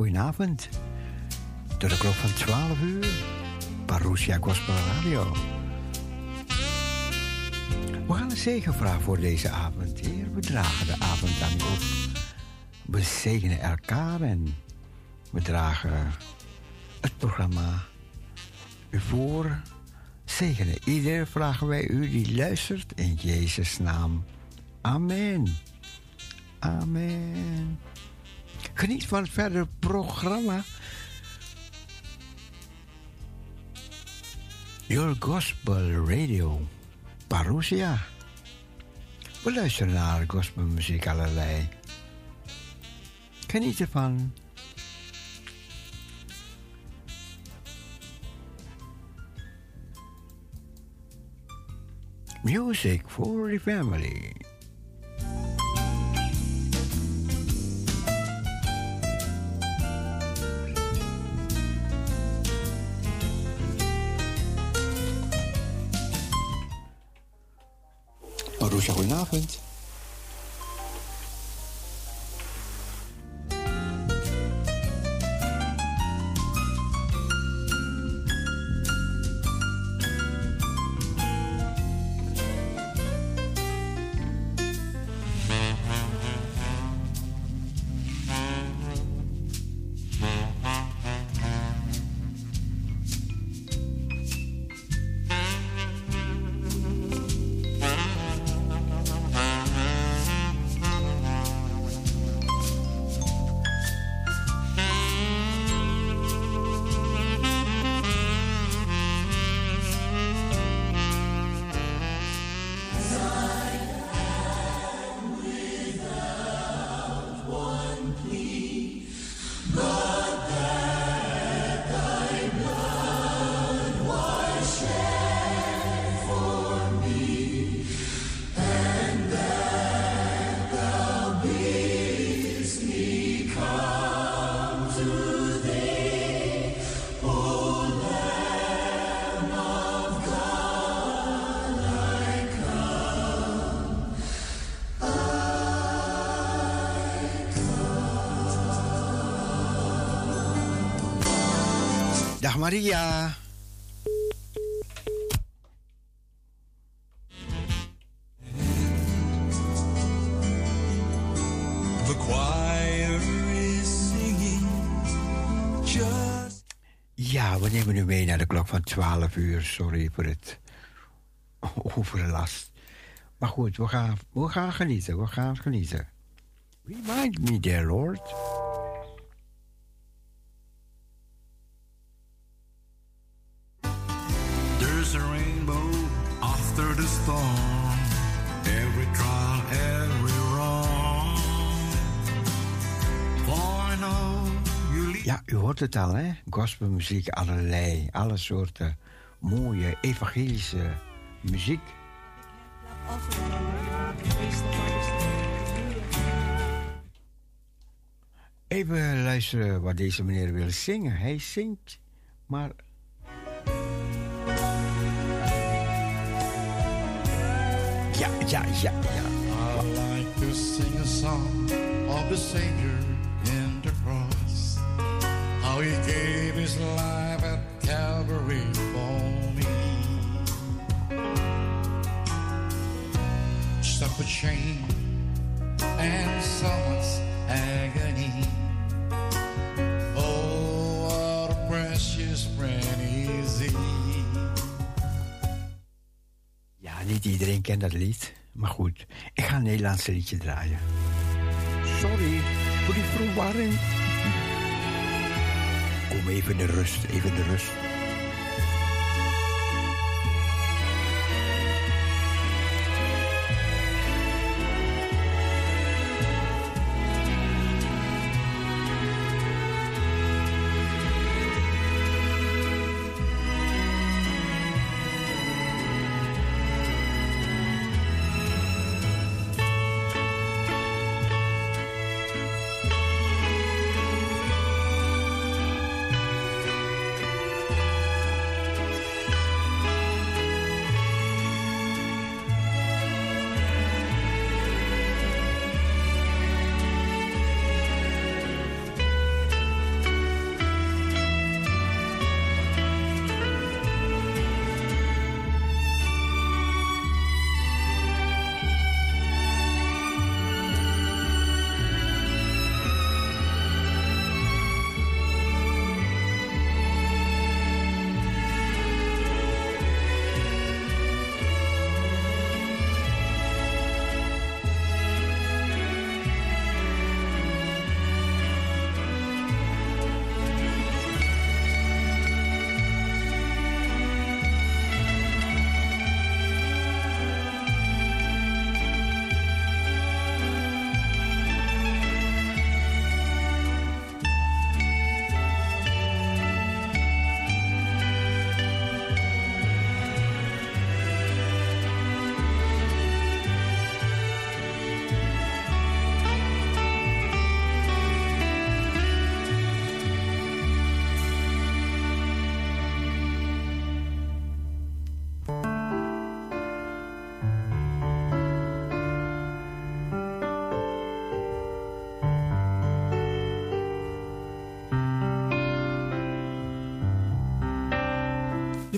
goedenavond. Door de klok van 12 uur, Parousia Gospel Radio. We gaan een zegenvraag voor deze avond. Heer, we dragen de avond aan op. We zegenen elkaar en we dragen het programma u voor. Zegenen ieder vragen wij u die luistert in Jezus' naam. Amen. Amen. Geniet van het verdere programma. Your Gospel Radio. Parousia. We luisteren naar gospelmuziek allerlei. Geniet ervan. Music for the family. Marusha, goedenavond. Dag Maria. The choir is singing just Ja, we nemen u mee naar de klok van 12 uur. Sorry voor het overlast. Maar goed, we gaan, we gaan genieten. We gaan genieten. Remind me, dear Lord. hoort het al, hè? Gospelmuziek, allerlei, alle soorten mooie evangelische muziek. Even luisteren wat deze meneer wil zingen. Hij zingt, maar ja, ja, ja, ja. I like to sing a song of the Savior. How he gave his life at Calvary for me. Stop the chain and someone's agony. Oh, what a precious friend is he. Ja, niet iedereen kent dat lied. Maar goed, ik ga een Nederlandse liedje draaien. Sorry voor die verwarring. Even de rust, even de rust.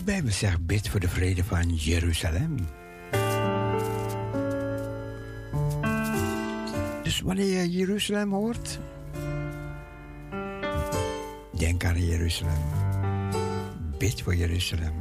De Bijbel zegt bid voor de vrede van Jeruzalem. Dus wanneer je Jeruzalem hoort, denk aan Jeruzalem. Bid voor Jeruzalem.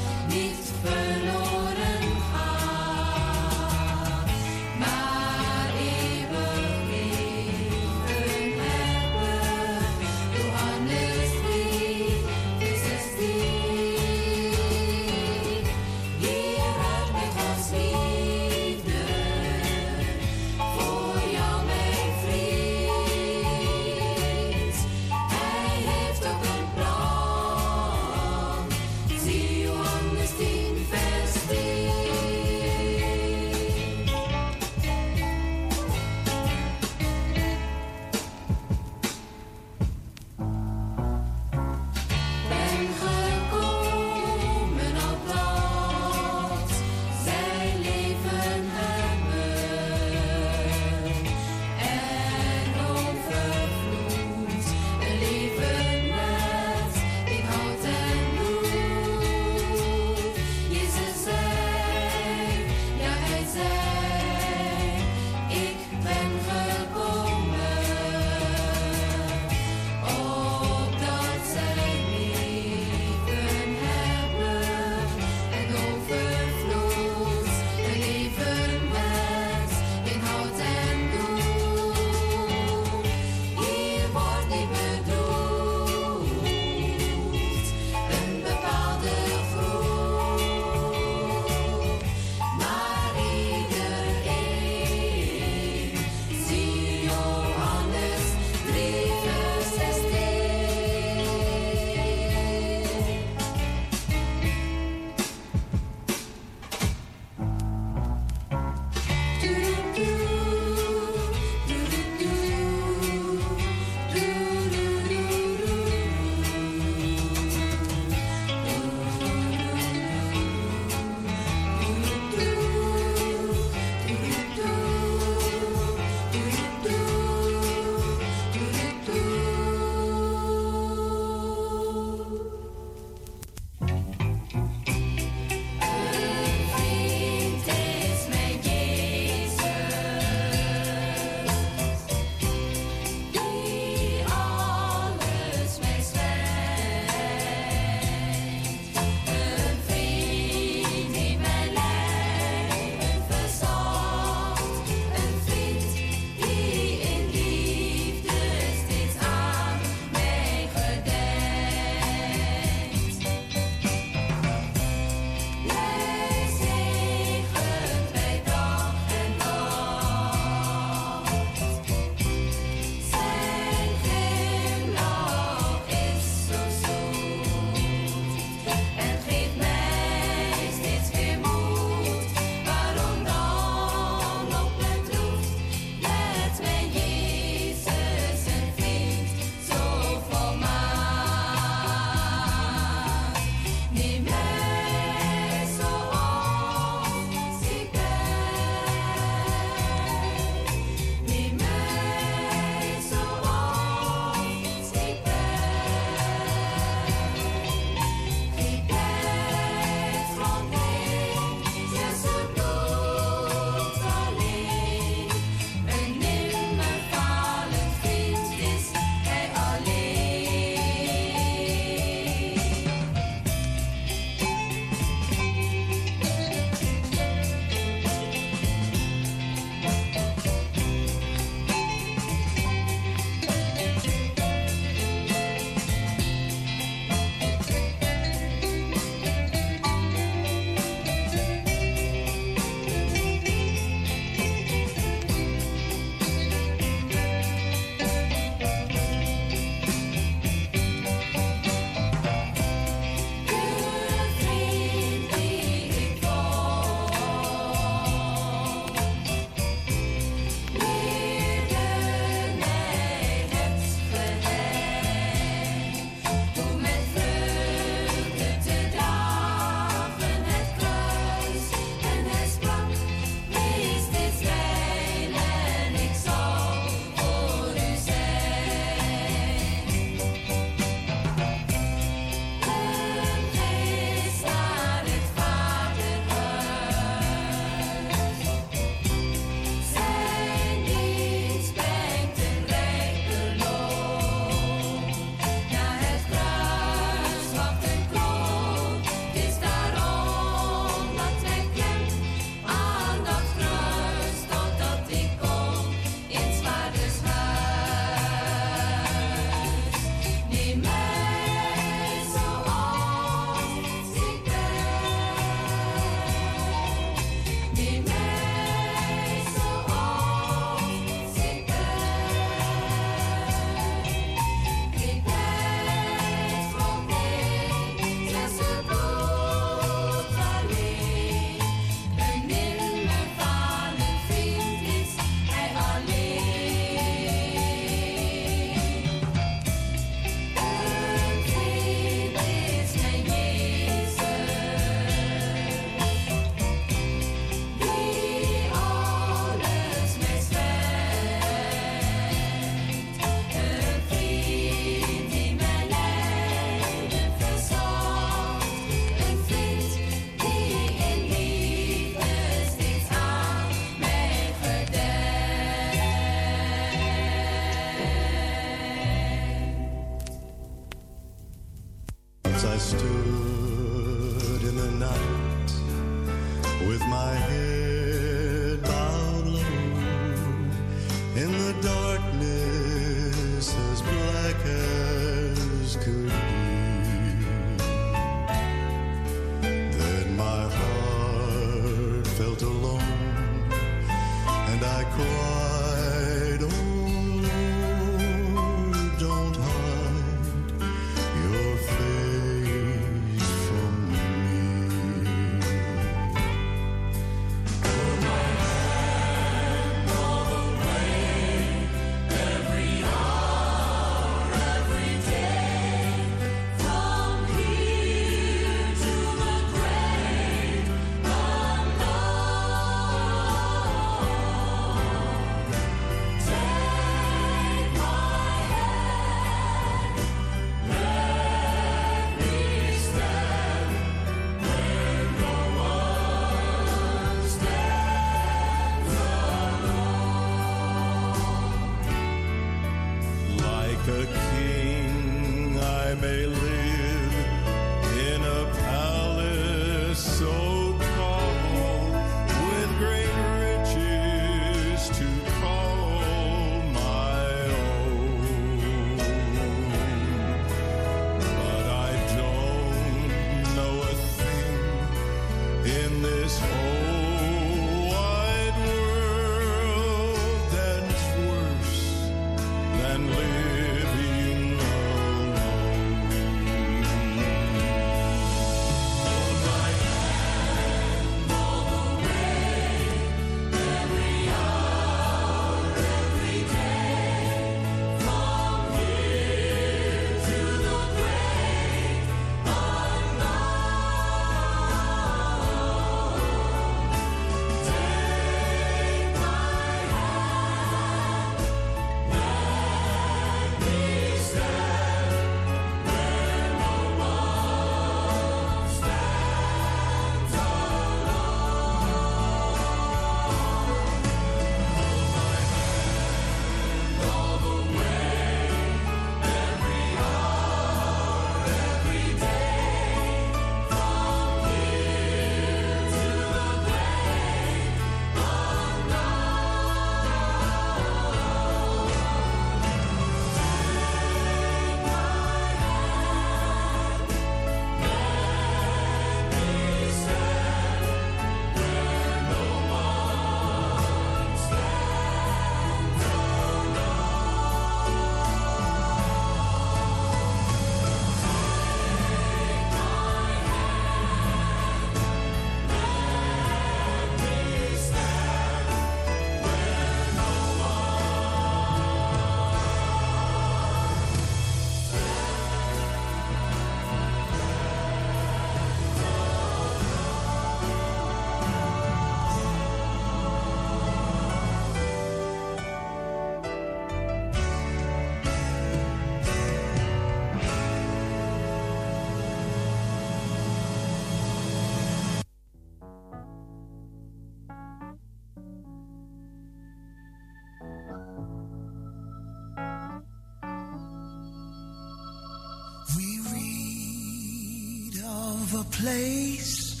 Place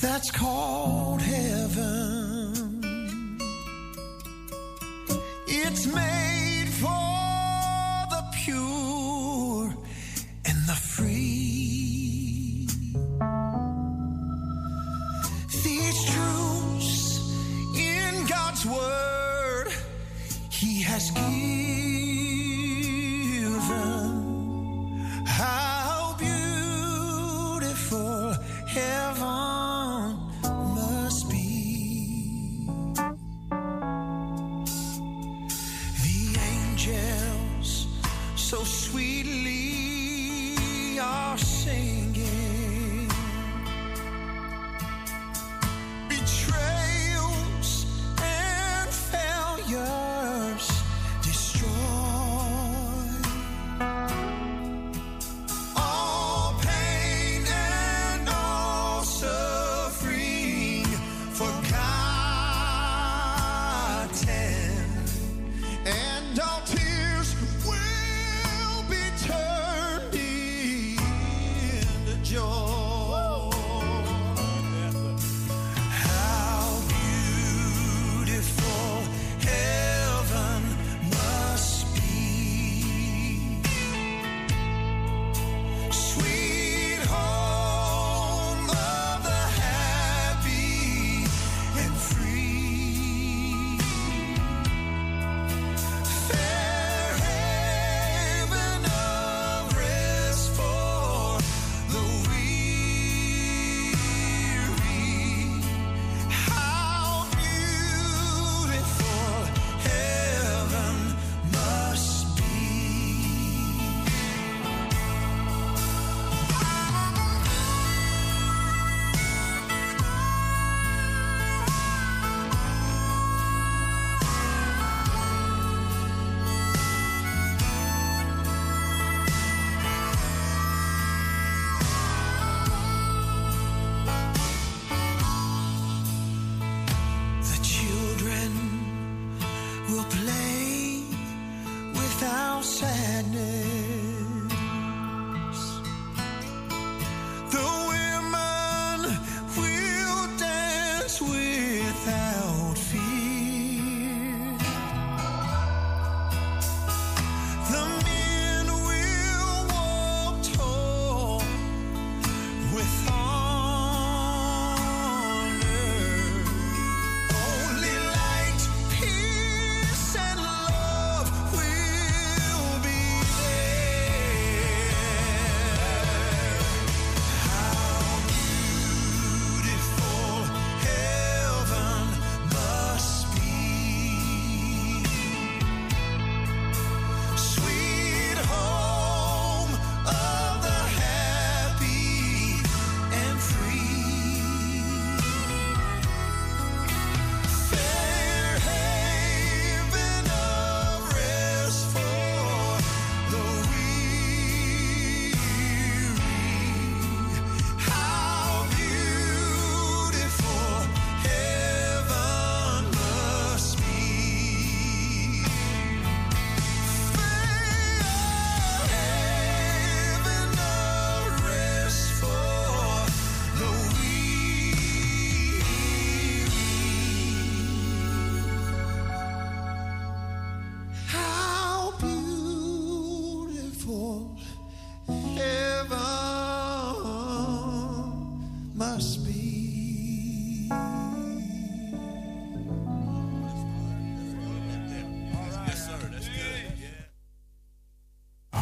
that's called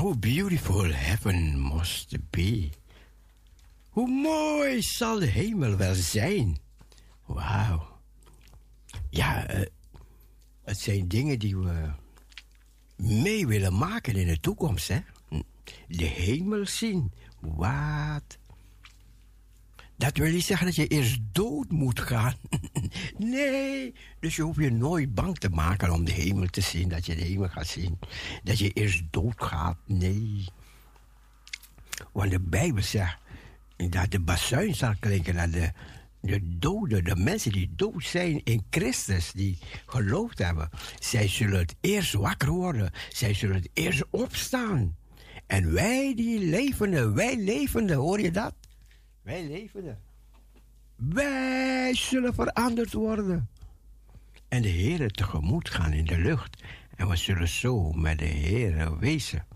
How beautiful heaven must be. Hoe mooi zal de hemel wel zijn. Wauw. Ja, eh, het zijn dingen die we mee willen maken in de toekomst, hè? De hemel zien. Wat? Dat wil niet zeggen dat je eerst dood moet gaan. Nee, dus je hoeft je nooit bang te maken om de hemel te zien, dat je de hemel gaat zien. Dat je eerst dood gaat. Nee. Want de Bijbel zegt dat de bazuin zal klinken naar de, de doden, de mensen die dood zijn in Christus, die geloofd hebben. Zij zullen het eerst wakker worden. Zij zullen het eerst opstaan. En wij die levenden, wij levenden, hoor je dat? Wij levenden. Wij zullen veranderd worden. En de Heer tegemoet gaan in de lucht. En we zullen zo met de Heer wezen.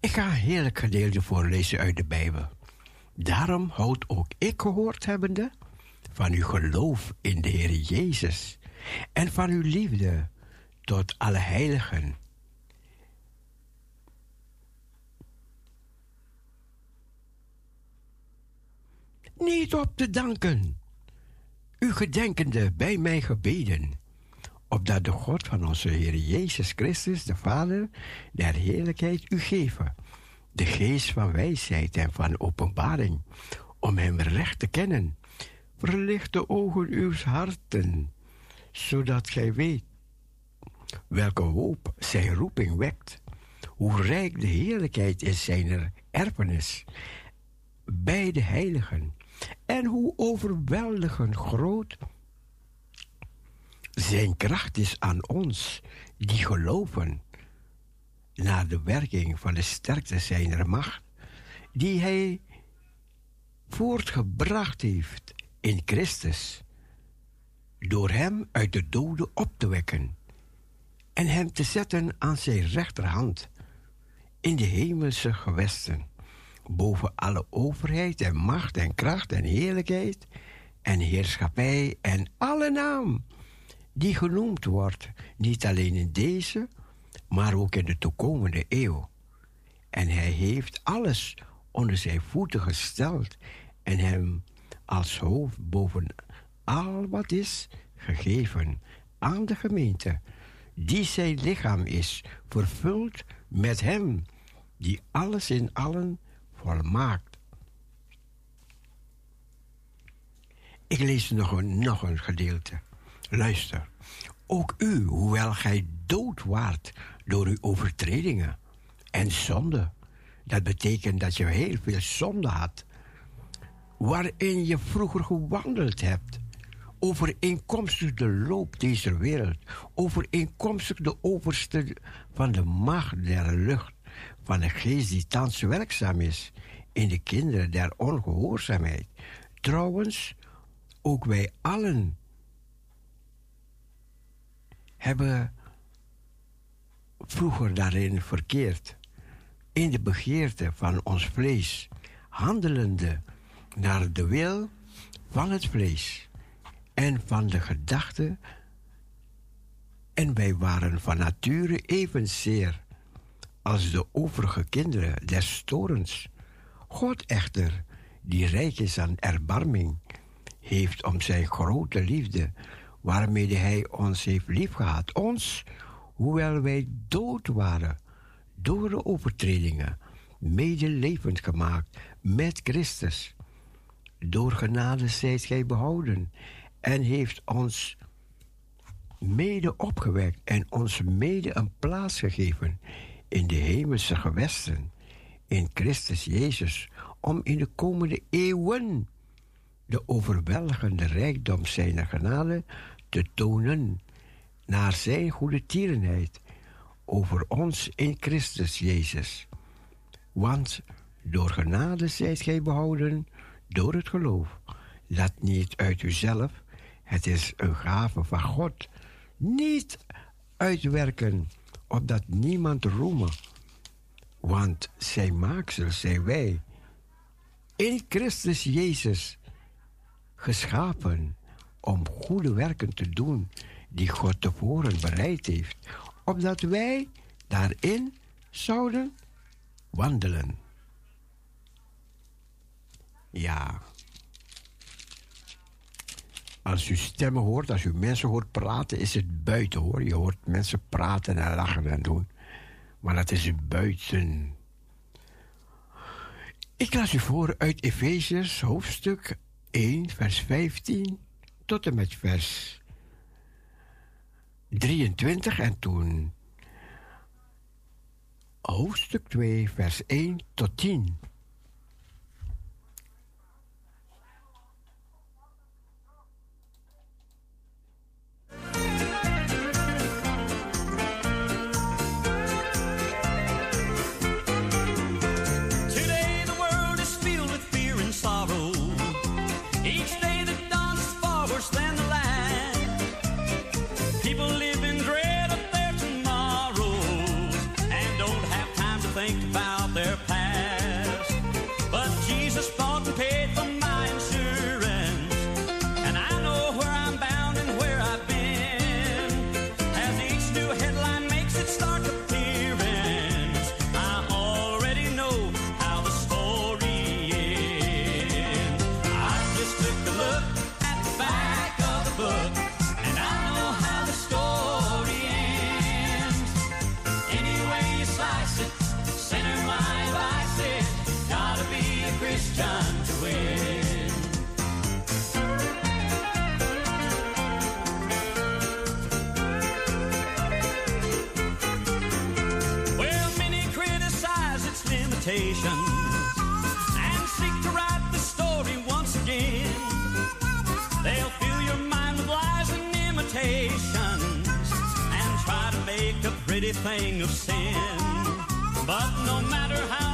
Ik ga een heerlijk gedeelte voorlezen uit de Bijbel. Daarom houdt ook ik gehoord hebbende van uw geloof in de Heer Jezus en van uw liefde tot alle heiligen. Niet op te danken, u gedenkende bij mijn gebeden, opdat de God van onze Heer Jezus Christus, de Vader der heerlijkheid, u geven, de geest van wijsheid en van openbaring, om hem recht te kennen. Verlicht de ogen uw harten, zodat gij weet welke hoop zijn roeping wekt, hoe rijk de heerlijkheid is zijn erfenis bij de heiligen, en hoe overweldigend groot zijn kracht is aan ons die geloven naar de werking van de sterkte zijner macht, die hij voortgebracht heeft in Christus, door hem uit de doden op te wekken en hem te zetten aan zijn rechterhand in de hemelse gewesten, boven alle overheid en macht en kracht en heerlijkheid en heerschappij en alle naam die genoemd wordt, niet alleen in deze, maar ook in de toekomende eeuw. En hij heeft alles onder zijn voeten gesteld en hem als hoofd boven al wat is gegeven aan de gemeente, die zijn lichaam is, vervuld met hem, die alles in allen volmaakt. Ik lees nog een, nog een gedeelte. Luister. Ook u, hoewel gij dood waart door uw overtredingen en zonde. Dat betekent dat je heel veel zonde had. Waarin je vroeger gewandeld hebt. overeenkomstig de loop deze wereld, overeenkomstig de overste van de macht der lucht, van de geest die thans werkzaam is in de kinderen der ongehoorzaamheid. Trouwens, ook wij allen hebben vroeger daarin verkeerd, in de begeerte van ons vlees, handelende naar de wil van het vlees en van de gedachte. En wij waren van nature evenzeer als de overige kinderen des torens. God echter, die rijk is aan erbarming, heeft om zijn grote liefde, waarmee hij ons heeft liefgehad, ons, hoewel wij dood waren door de overtredingen, mede levend gemaakt met Christus. Door genade zijt gij behouden en heeft ons mede opgewekt en ons mede een plaats gegeven in de hemelse gewesten, in Christus Jezus, om in de komende eeuwen de overweldigende rijkdom zijner genade te tonen naar zijn goede tierenheid over ons in Christus Jezus. Want door genade zijt gij behouden door het geloof. Laat niet uit uzelf, het is een gave van God. Niet uitwerken, opdat niemand roemen. Want zijn maaksel zijn wij. In Christus Jezus geschapen om goede werken te doen die God tevoren bereid heeft, opdat wij daarin zouden wandelen. Ja. Als u stemmen hoort, als u mensen hoort praten, is het buiten hoor. Je hoort mensen praten en lachen en doen. Maar dat is buiten. Ik las u voor uit Efeziërs hoofdstuk 1, vers 15 tot en met vers 23 en toen hoofdstuk 2, vers 1 tot 10. Limitations and seek to write the story once again. They'll fill your mind with lies and imitations and try to make a pretty thing of sin. But no matter how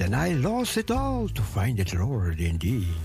and I lost it all to find it Lord indeed.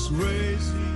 Was racing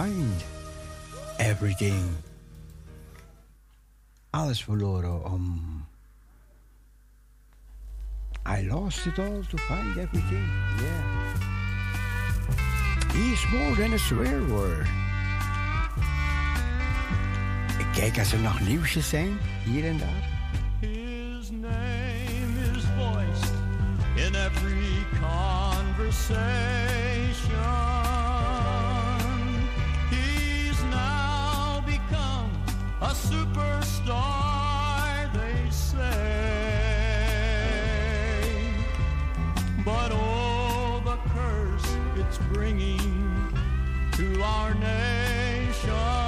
find everything. Alles verloren om... I lost it all to find everything, yeah. He is more than a swear word. Kijk als er nog nieuwsjes zijn, hier en daar. His name is voiced in every conversation. superstar, they say. But oh, the curse it's bringing to our nation.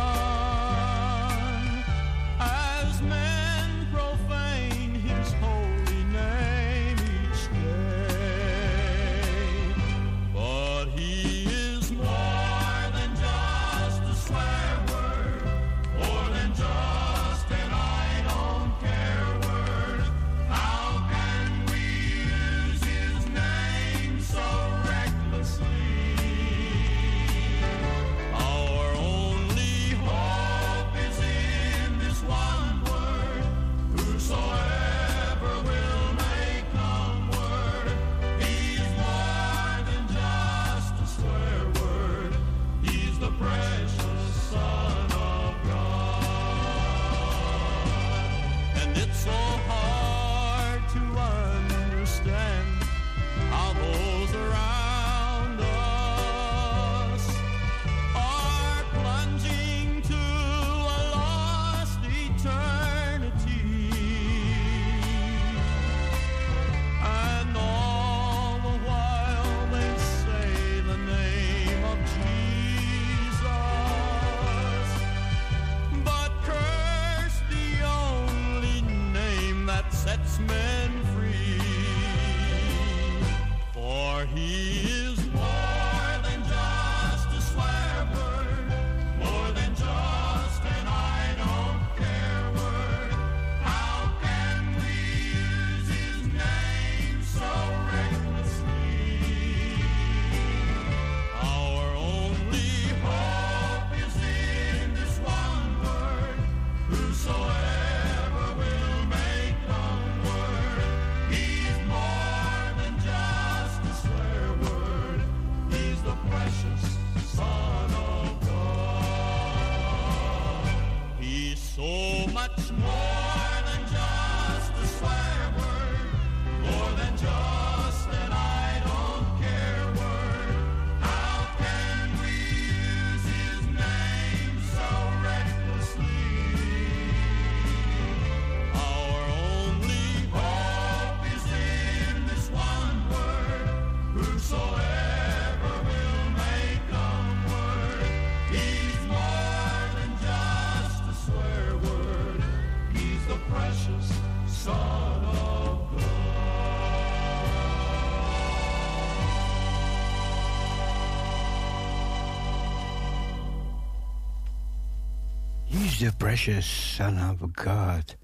precious Son of God.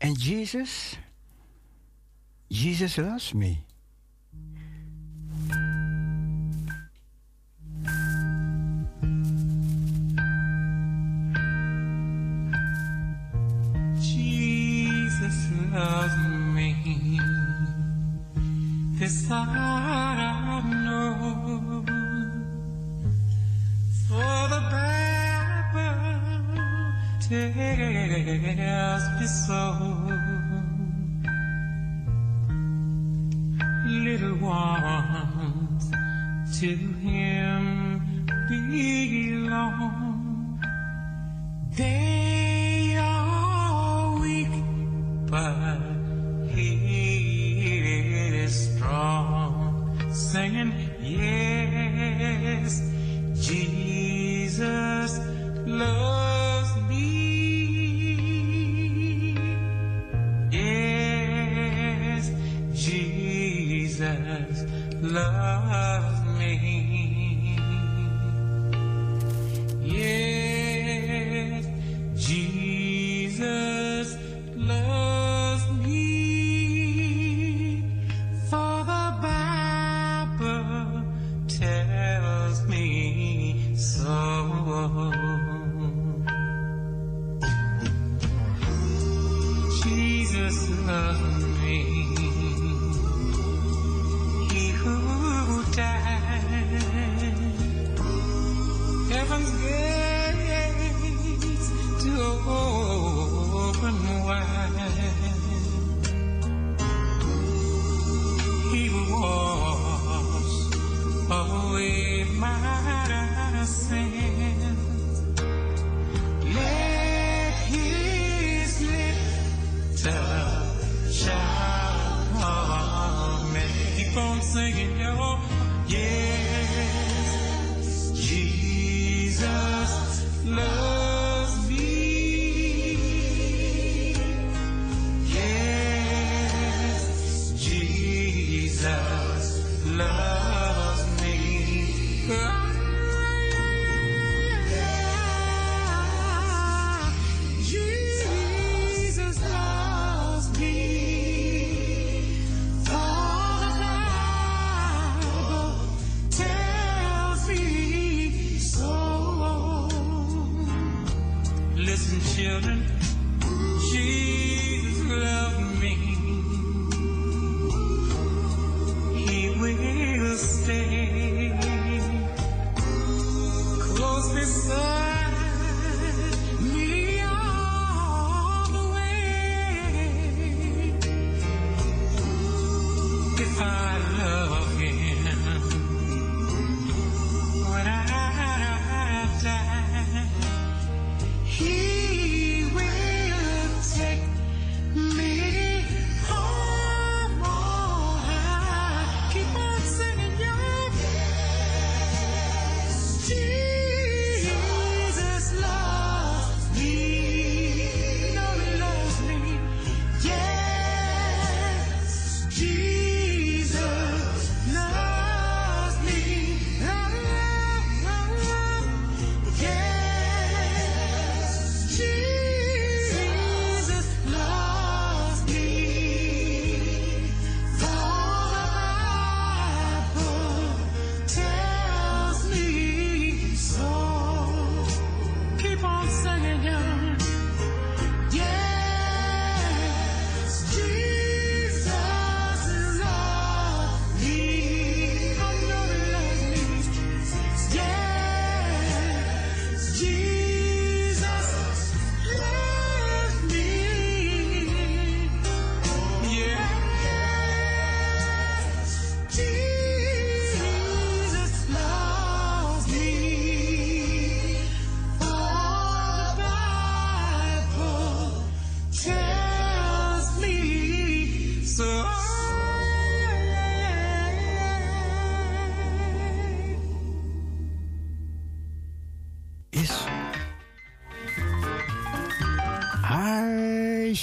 And Jesus, Jesus loves me.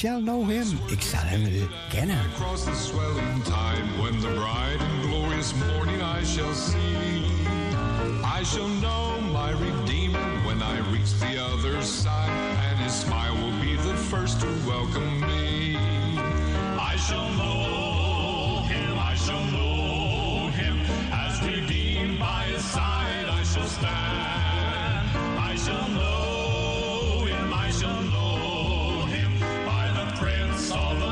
shall know him. Ik zal kennen. Across the swelling time when the bright and glorious morning I shall see. I shall know my Redeemer when I reach the other side, and his smile will be the first to welcome me. I shall know him, side I shall stand. I shall know. Summer.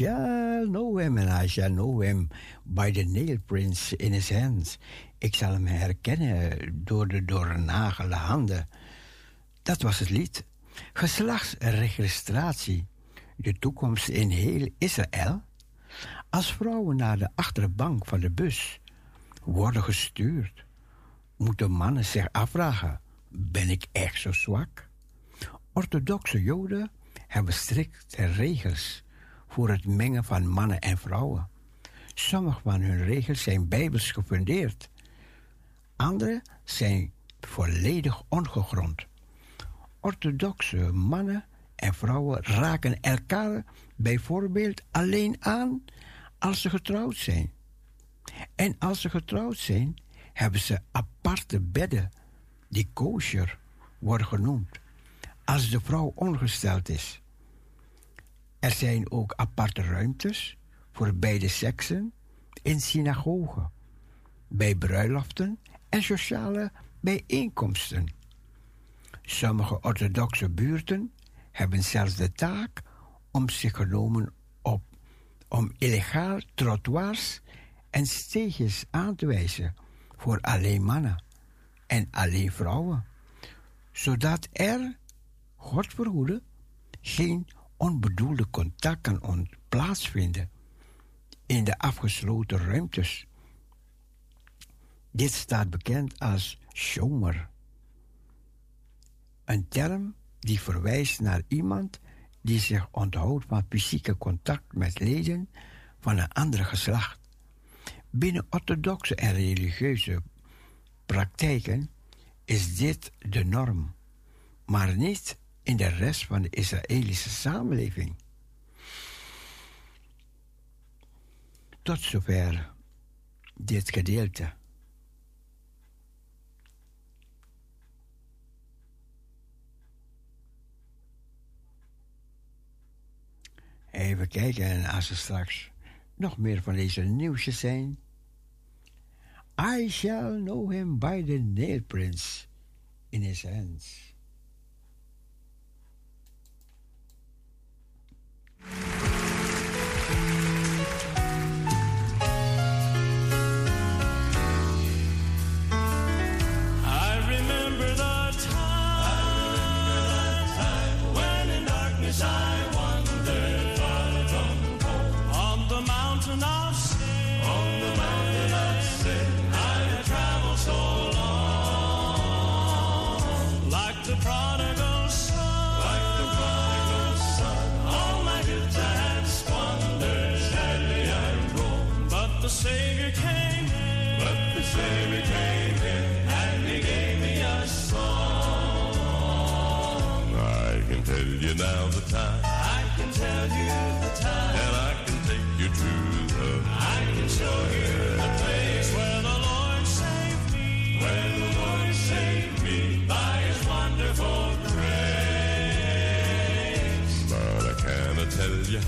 Shall know him and I shall know by the nail prints in his hands. Ik zal hem herkennen door de doornagelde handen. Dat was het lied. Geslachtsregistratie. De toekomst in heel Israël. Als vrouwen naar de achterbank van de bus worden gestuurd, moeten mannen zich afvragen: ben ik echt zo zwak? Orthodoxe Joden hebben strikte regels voor het mengen van mannen en vrouwen. Sommige van hun regels zijn bijbels gefundeerd. Andere zijn volledig ongegrond. Orthodoxe mannen en vrouwen raken elkaar bijvoorbeeld alleen aan als ze getrouwd zijn. En als ze getrouwd zijn, hebben ze aparte bedden die kosher worden genoemd als de vrouw ongesteld is. Er zijn ook aparte ruimtes voor beide seksen in synagogen, bij bruiloften en sociale bijeenkomsten. Sommige orthodoxe buurten hebben zelfs de taak om zich genomen op om illegaal trottoirs en steegjes aan te wijzen voor alleen mannen en alleen vrouwen, zodat er, God verhoede, geen onbedoelde contact kan plaatsvinden in de afgesloten ruimtes. Dit staat bekend als shomer, een term die verwijst naar iemand die zich onthoudt van fysieke contact met leden van een ander geslacht. Binnen orthodoxe en religieuze praktijken is dit de norm, maar niet in de rest van de Israëlische samenleving. Tot zover dit gedeelte. Even kijken en als er straks nog meer van deze nieuwsjes zijn. I shall know him by the nail prints in his hands.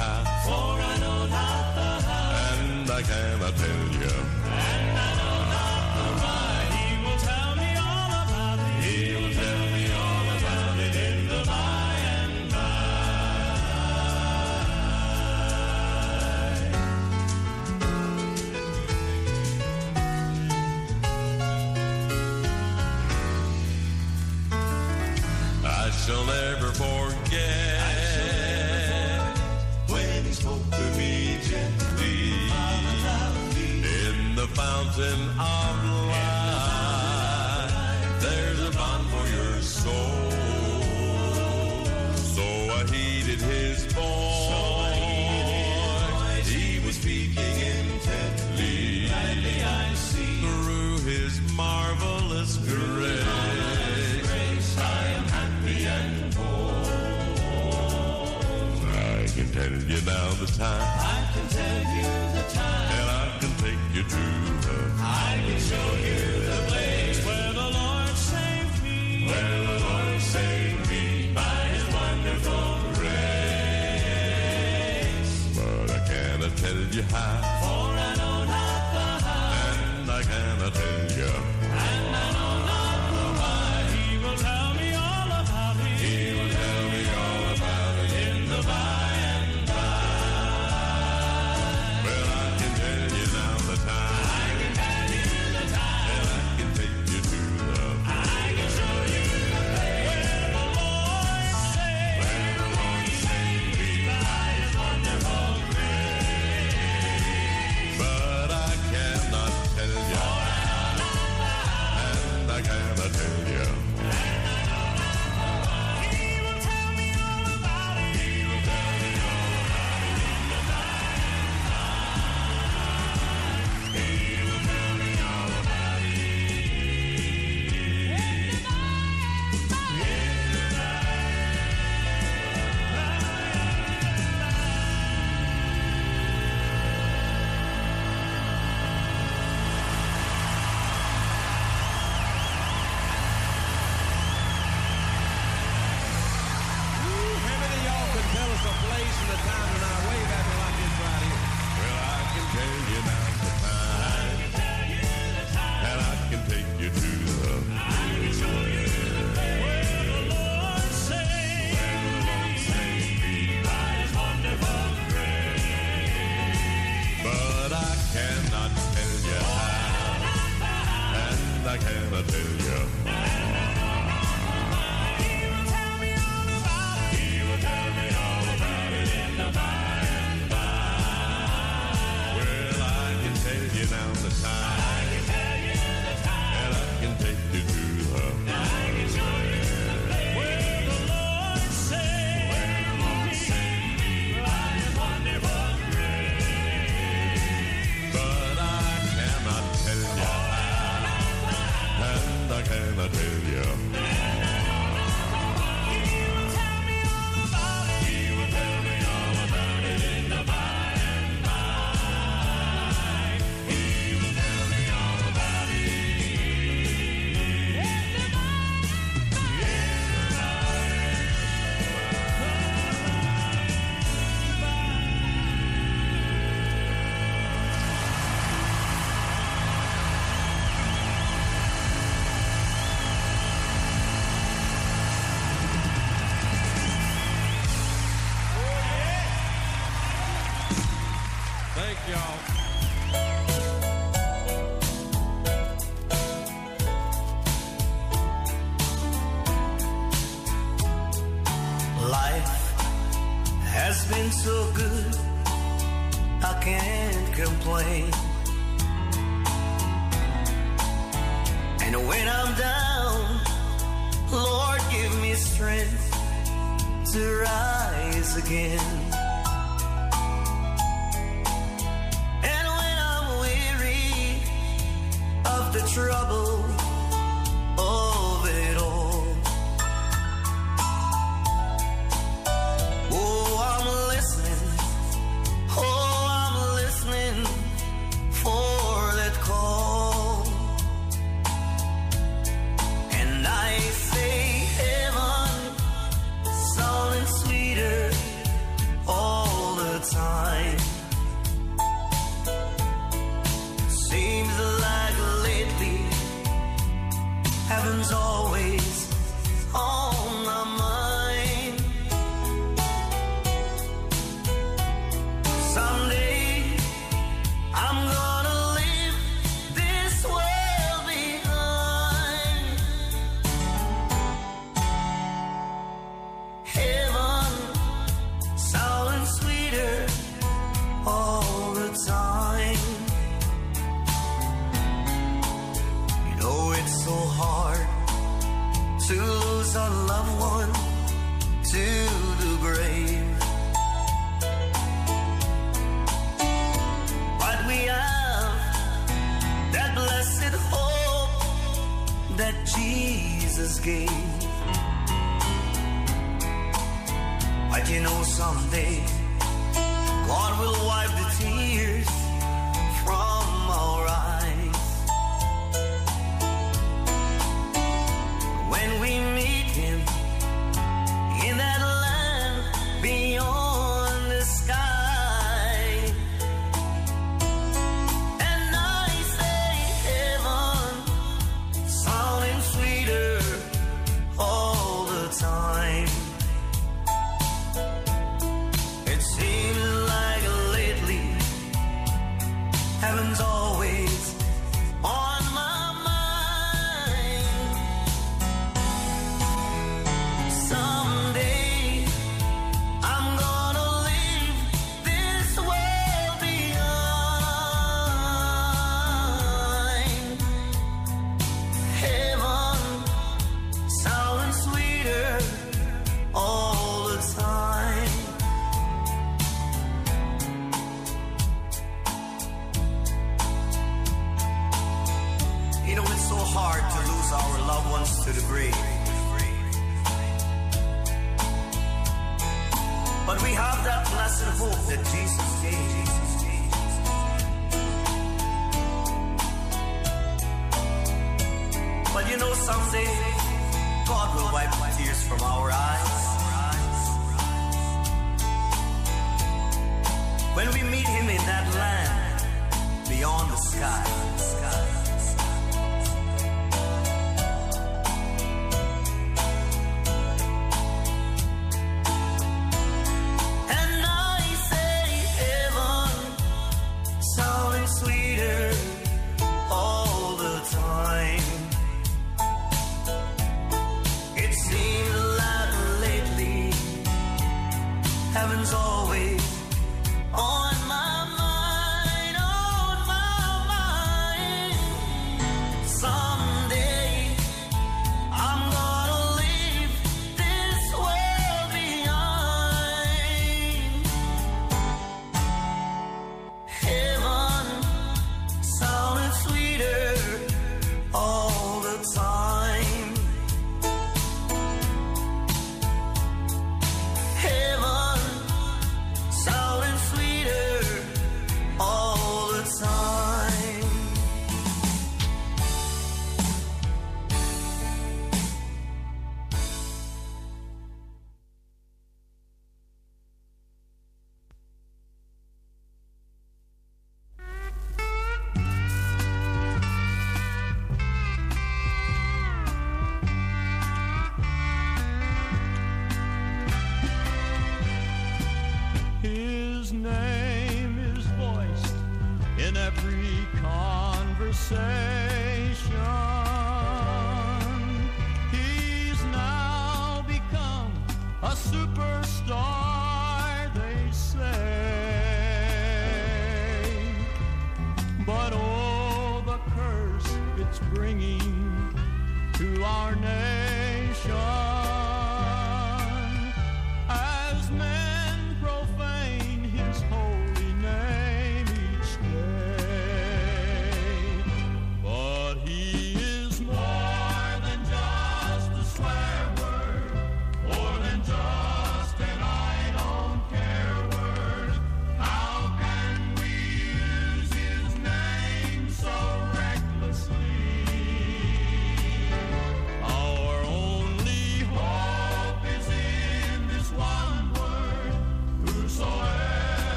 Tell you how, For I know not the how, and I cannot tell of life. There's a bond for your soul. So I heeded his voice. You how, Thank y'all. Life has been so good, I can't complain. And when I'm down, Lord, give me strength to rise again.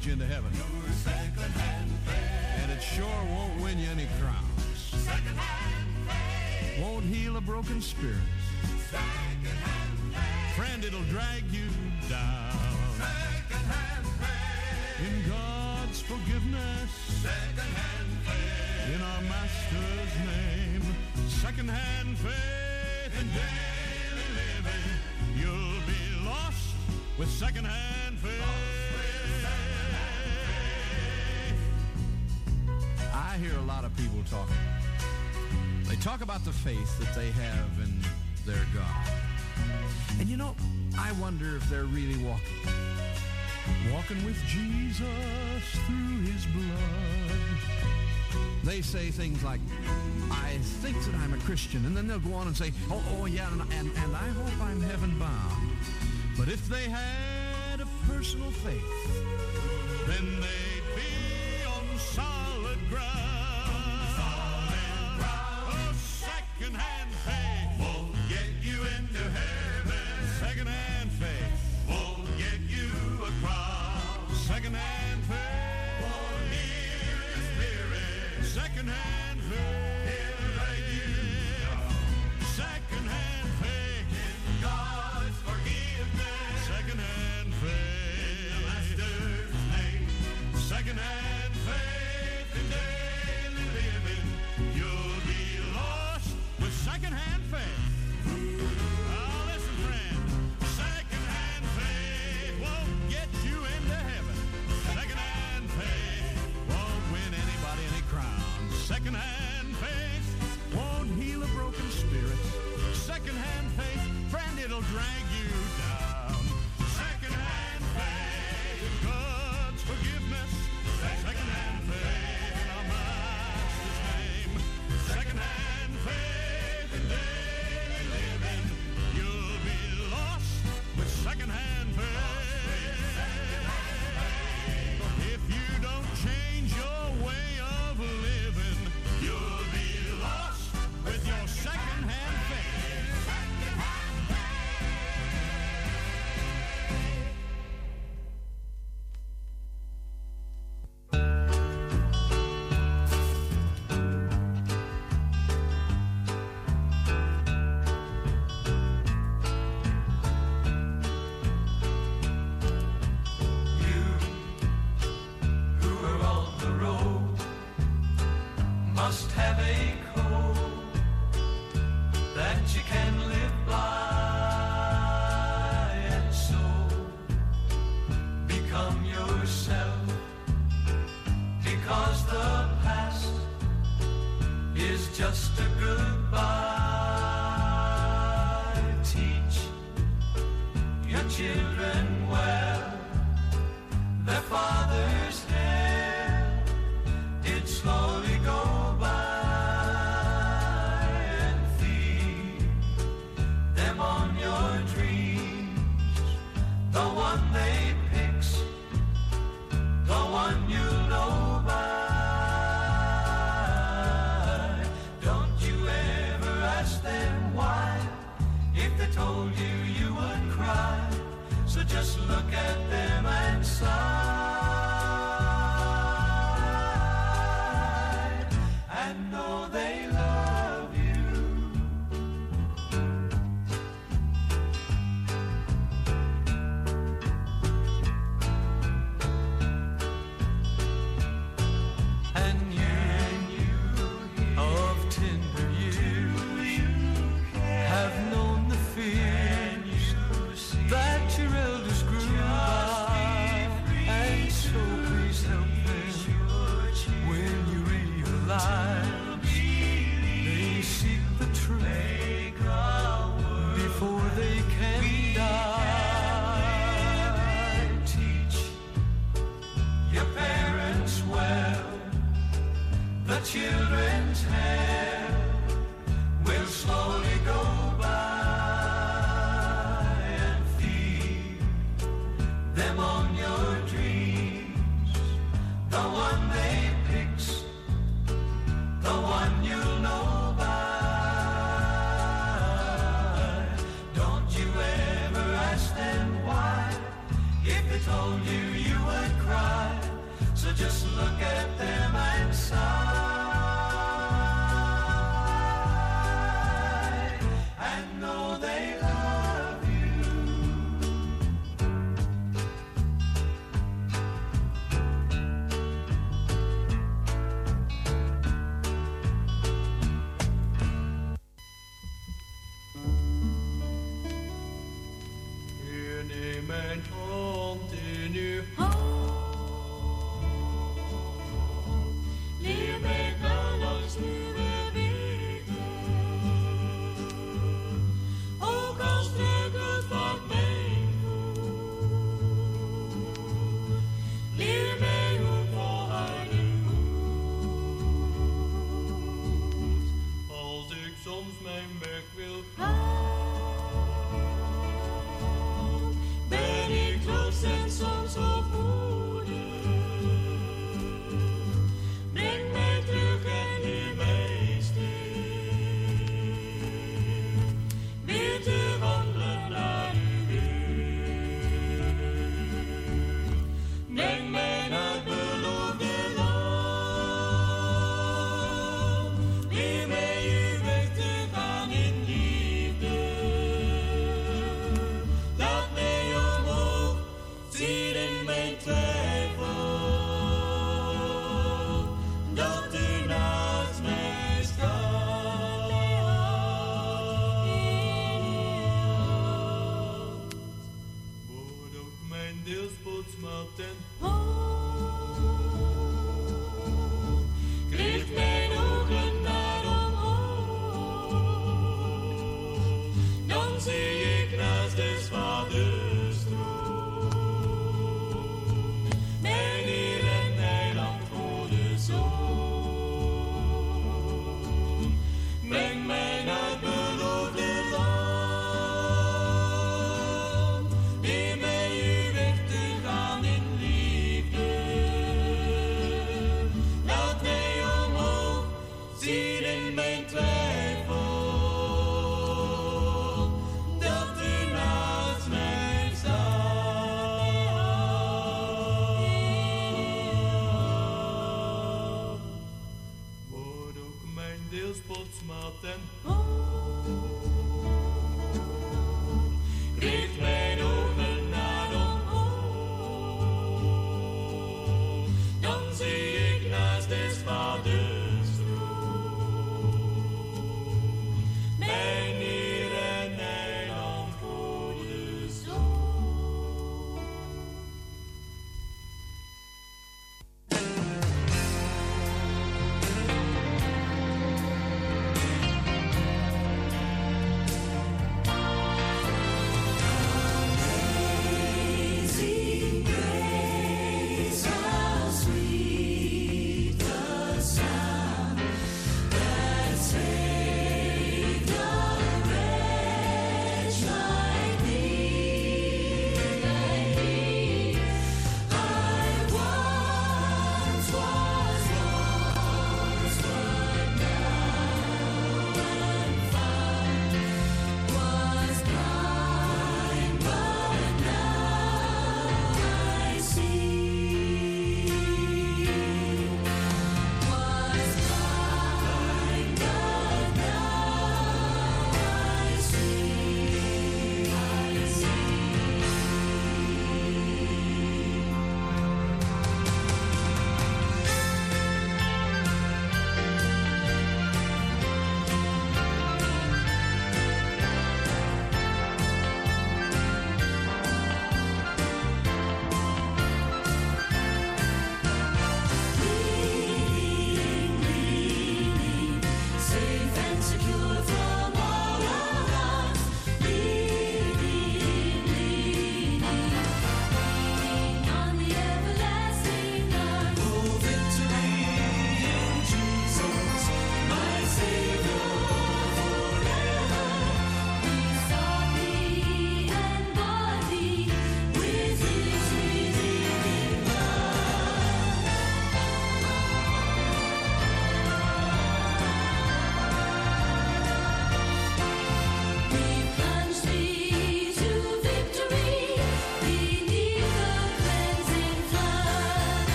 get you into heaven. And it sure won't win you any crowns. Won't heal a broken spirit. Friend, it'll drag you down. In God's forgiveness. In our Master's name. Secondhand faith In daily living. You'll be lost with secondhand. lot of people talking. They talk about the faith that they have in their God. And you know, I wonder if they're really walking. Walking with Jesus through his blood. They say things like, I think that I'm a Christian. And then they'll go on and say, oh, oh yeah, and, and, and I hope I'm heaven bound. But if they had a personal faith, then they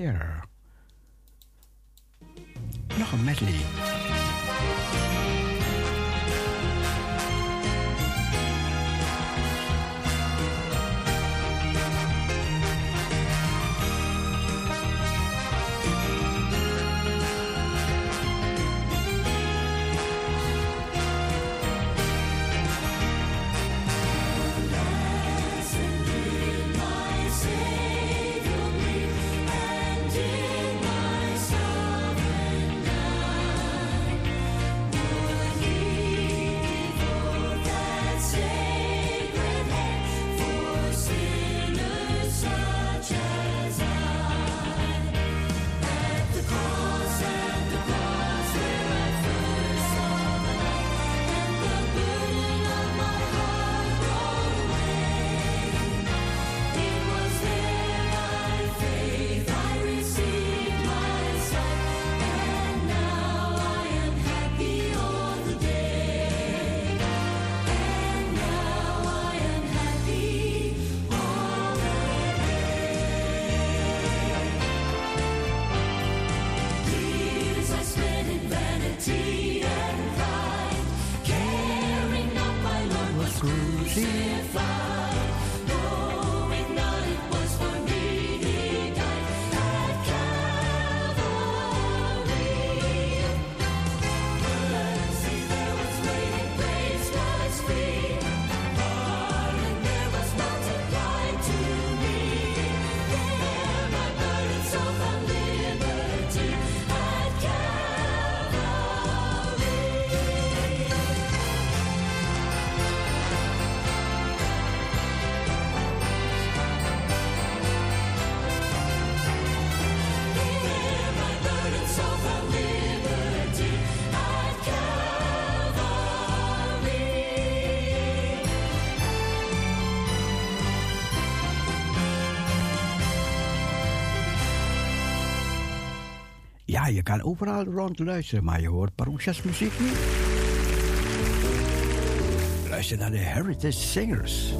care Ja, je kan overal rond luisteren, maar je hoort Parousia's muziek niet. Luister naar de Heritage Singers.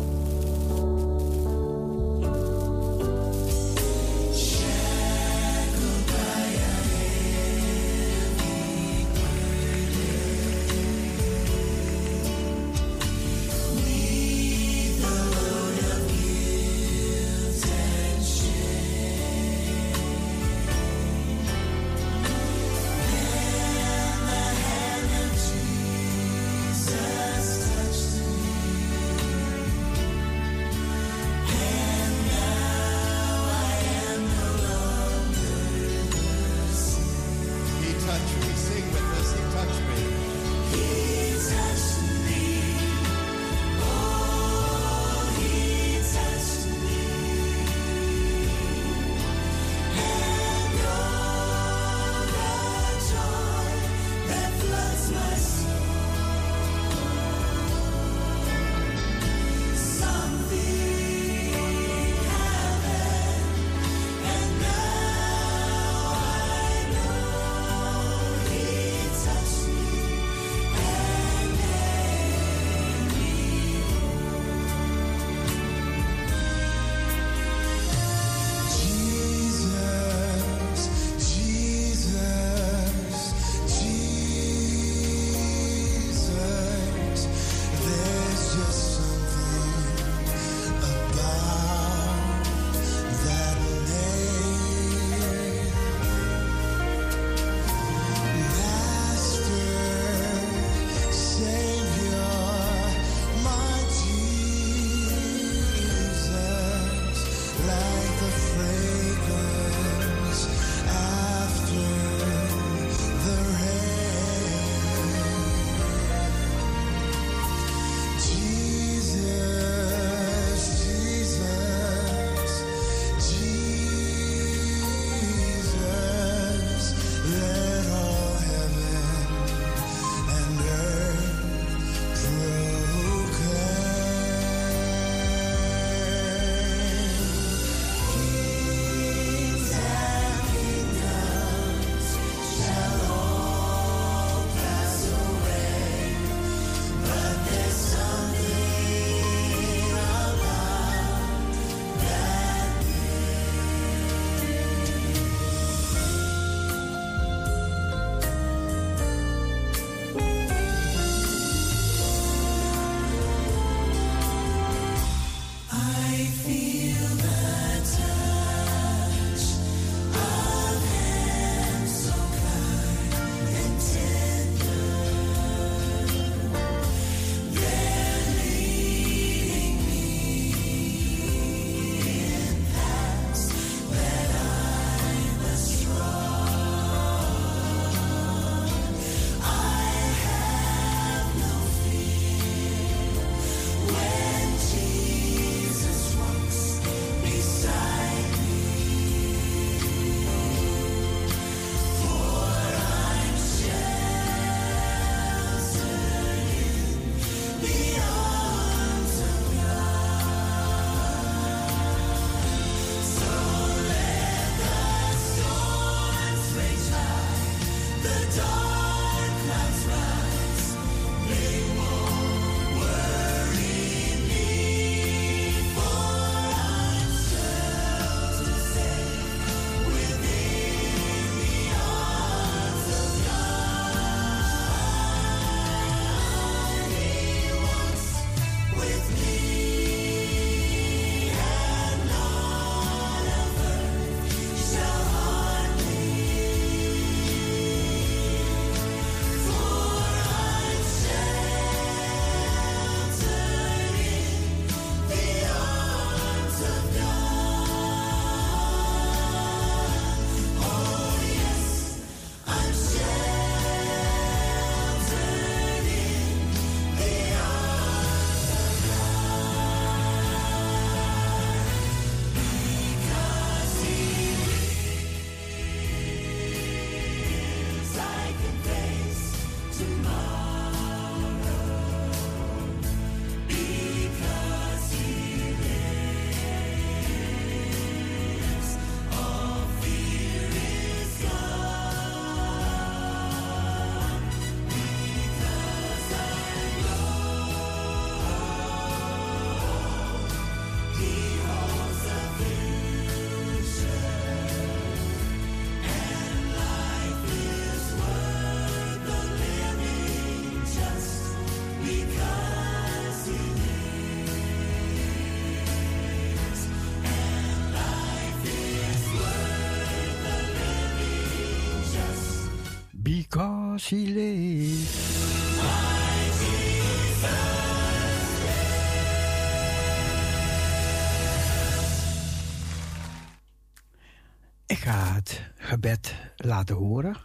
Ik ga het gebed laten horen.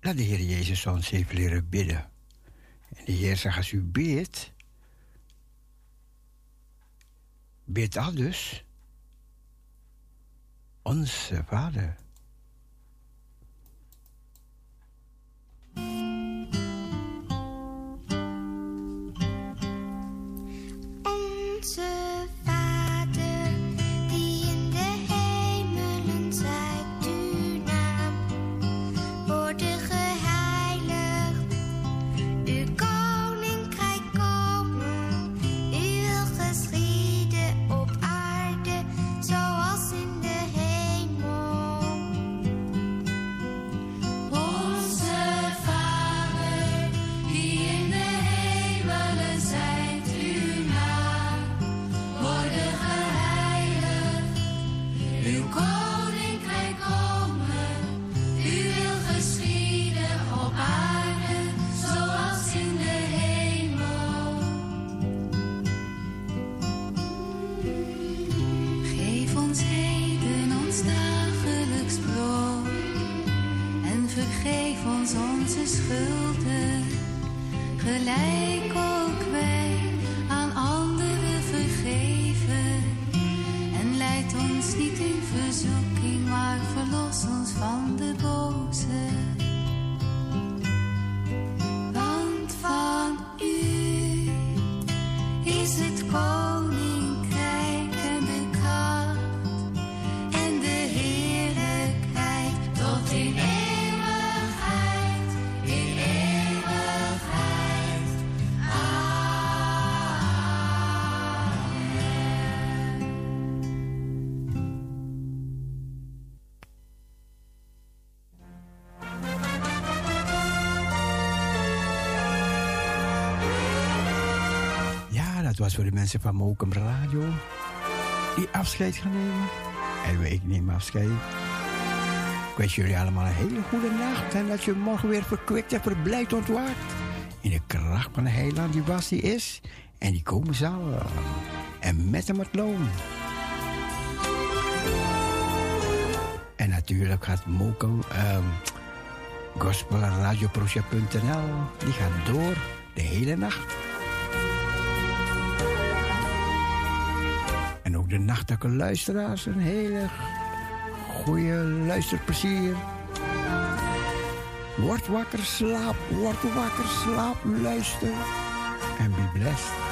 Laat de Heer Jezus ons even leren bidden. En de Heer zegt, als u bidt, bid al dus. Onze Vader. Dat was voor de mensen van Mokum Radio. Die afscheid gaan nemen. En ik neem afscheid. Ik wens jullie allemaal een hele goede nacht. En dat je morgen weer verkwikt en verblijd ontwaakt. In de kracht van de heiland die was, die is. En die komen zal. En met hem het loon. En natuurlijk gaat Mokum... ehm Gospel en radioproject.nl. Die gaat door de hele nacht. De nachtelijke luisteraars een hele goede luisterplezier. Word wakker, slaap, word wakker, slaap, luister. En be blessed.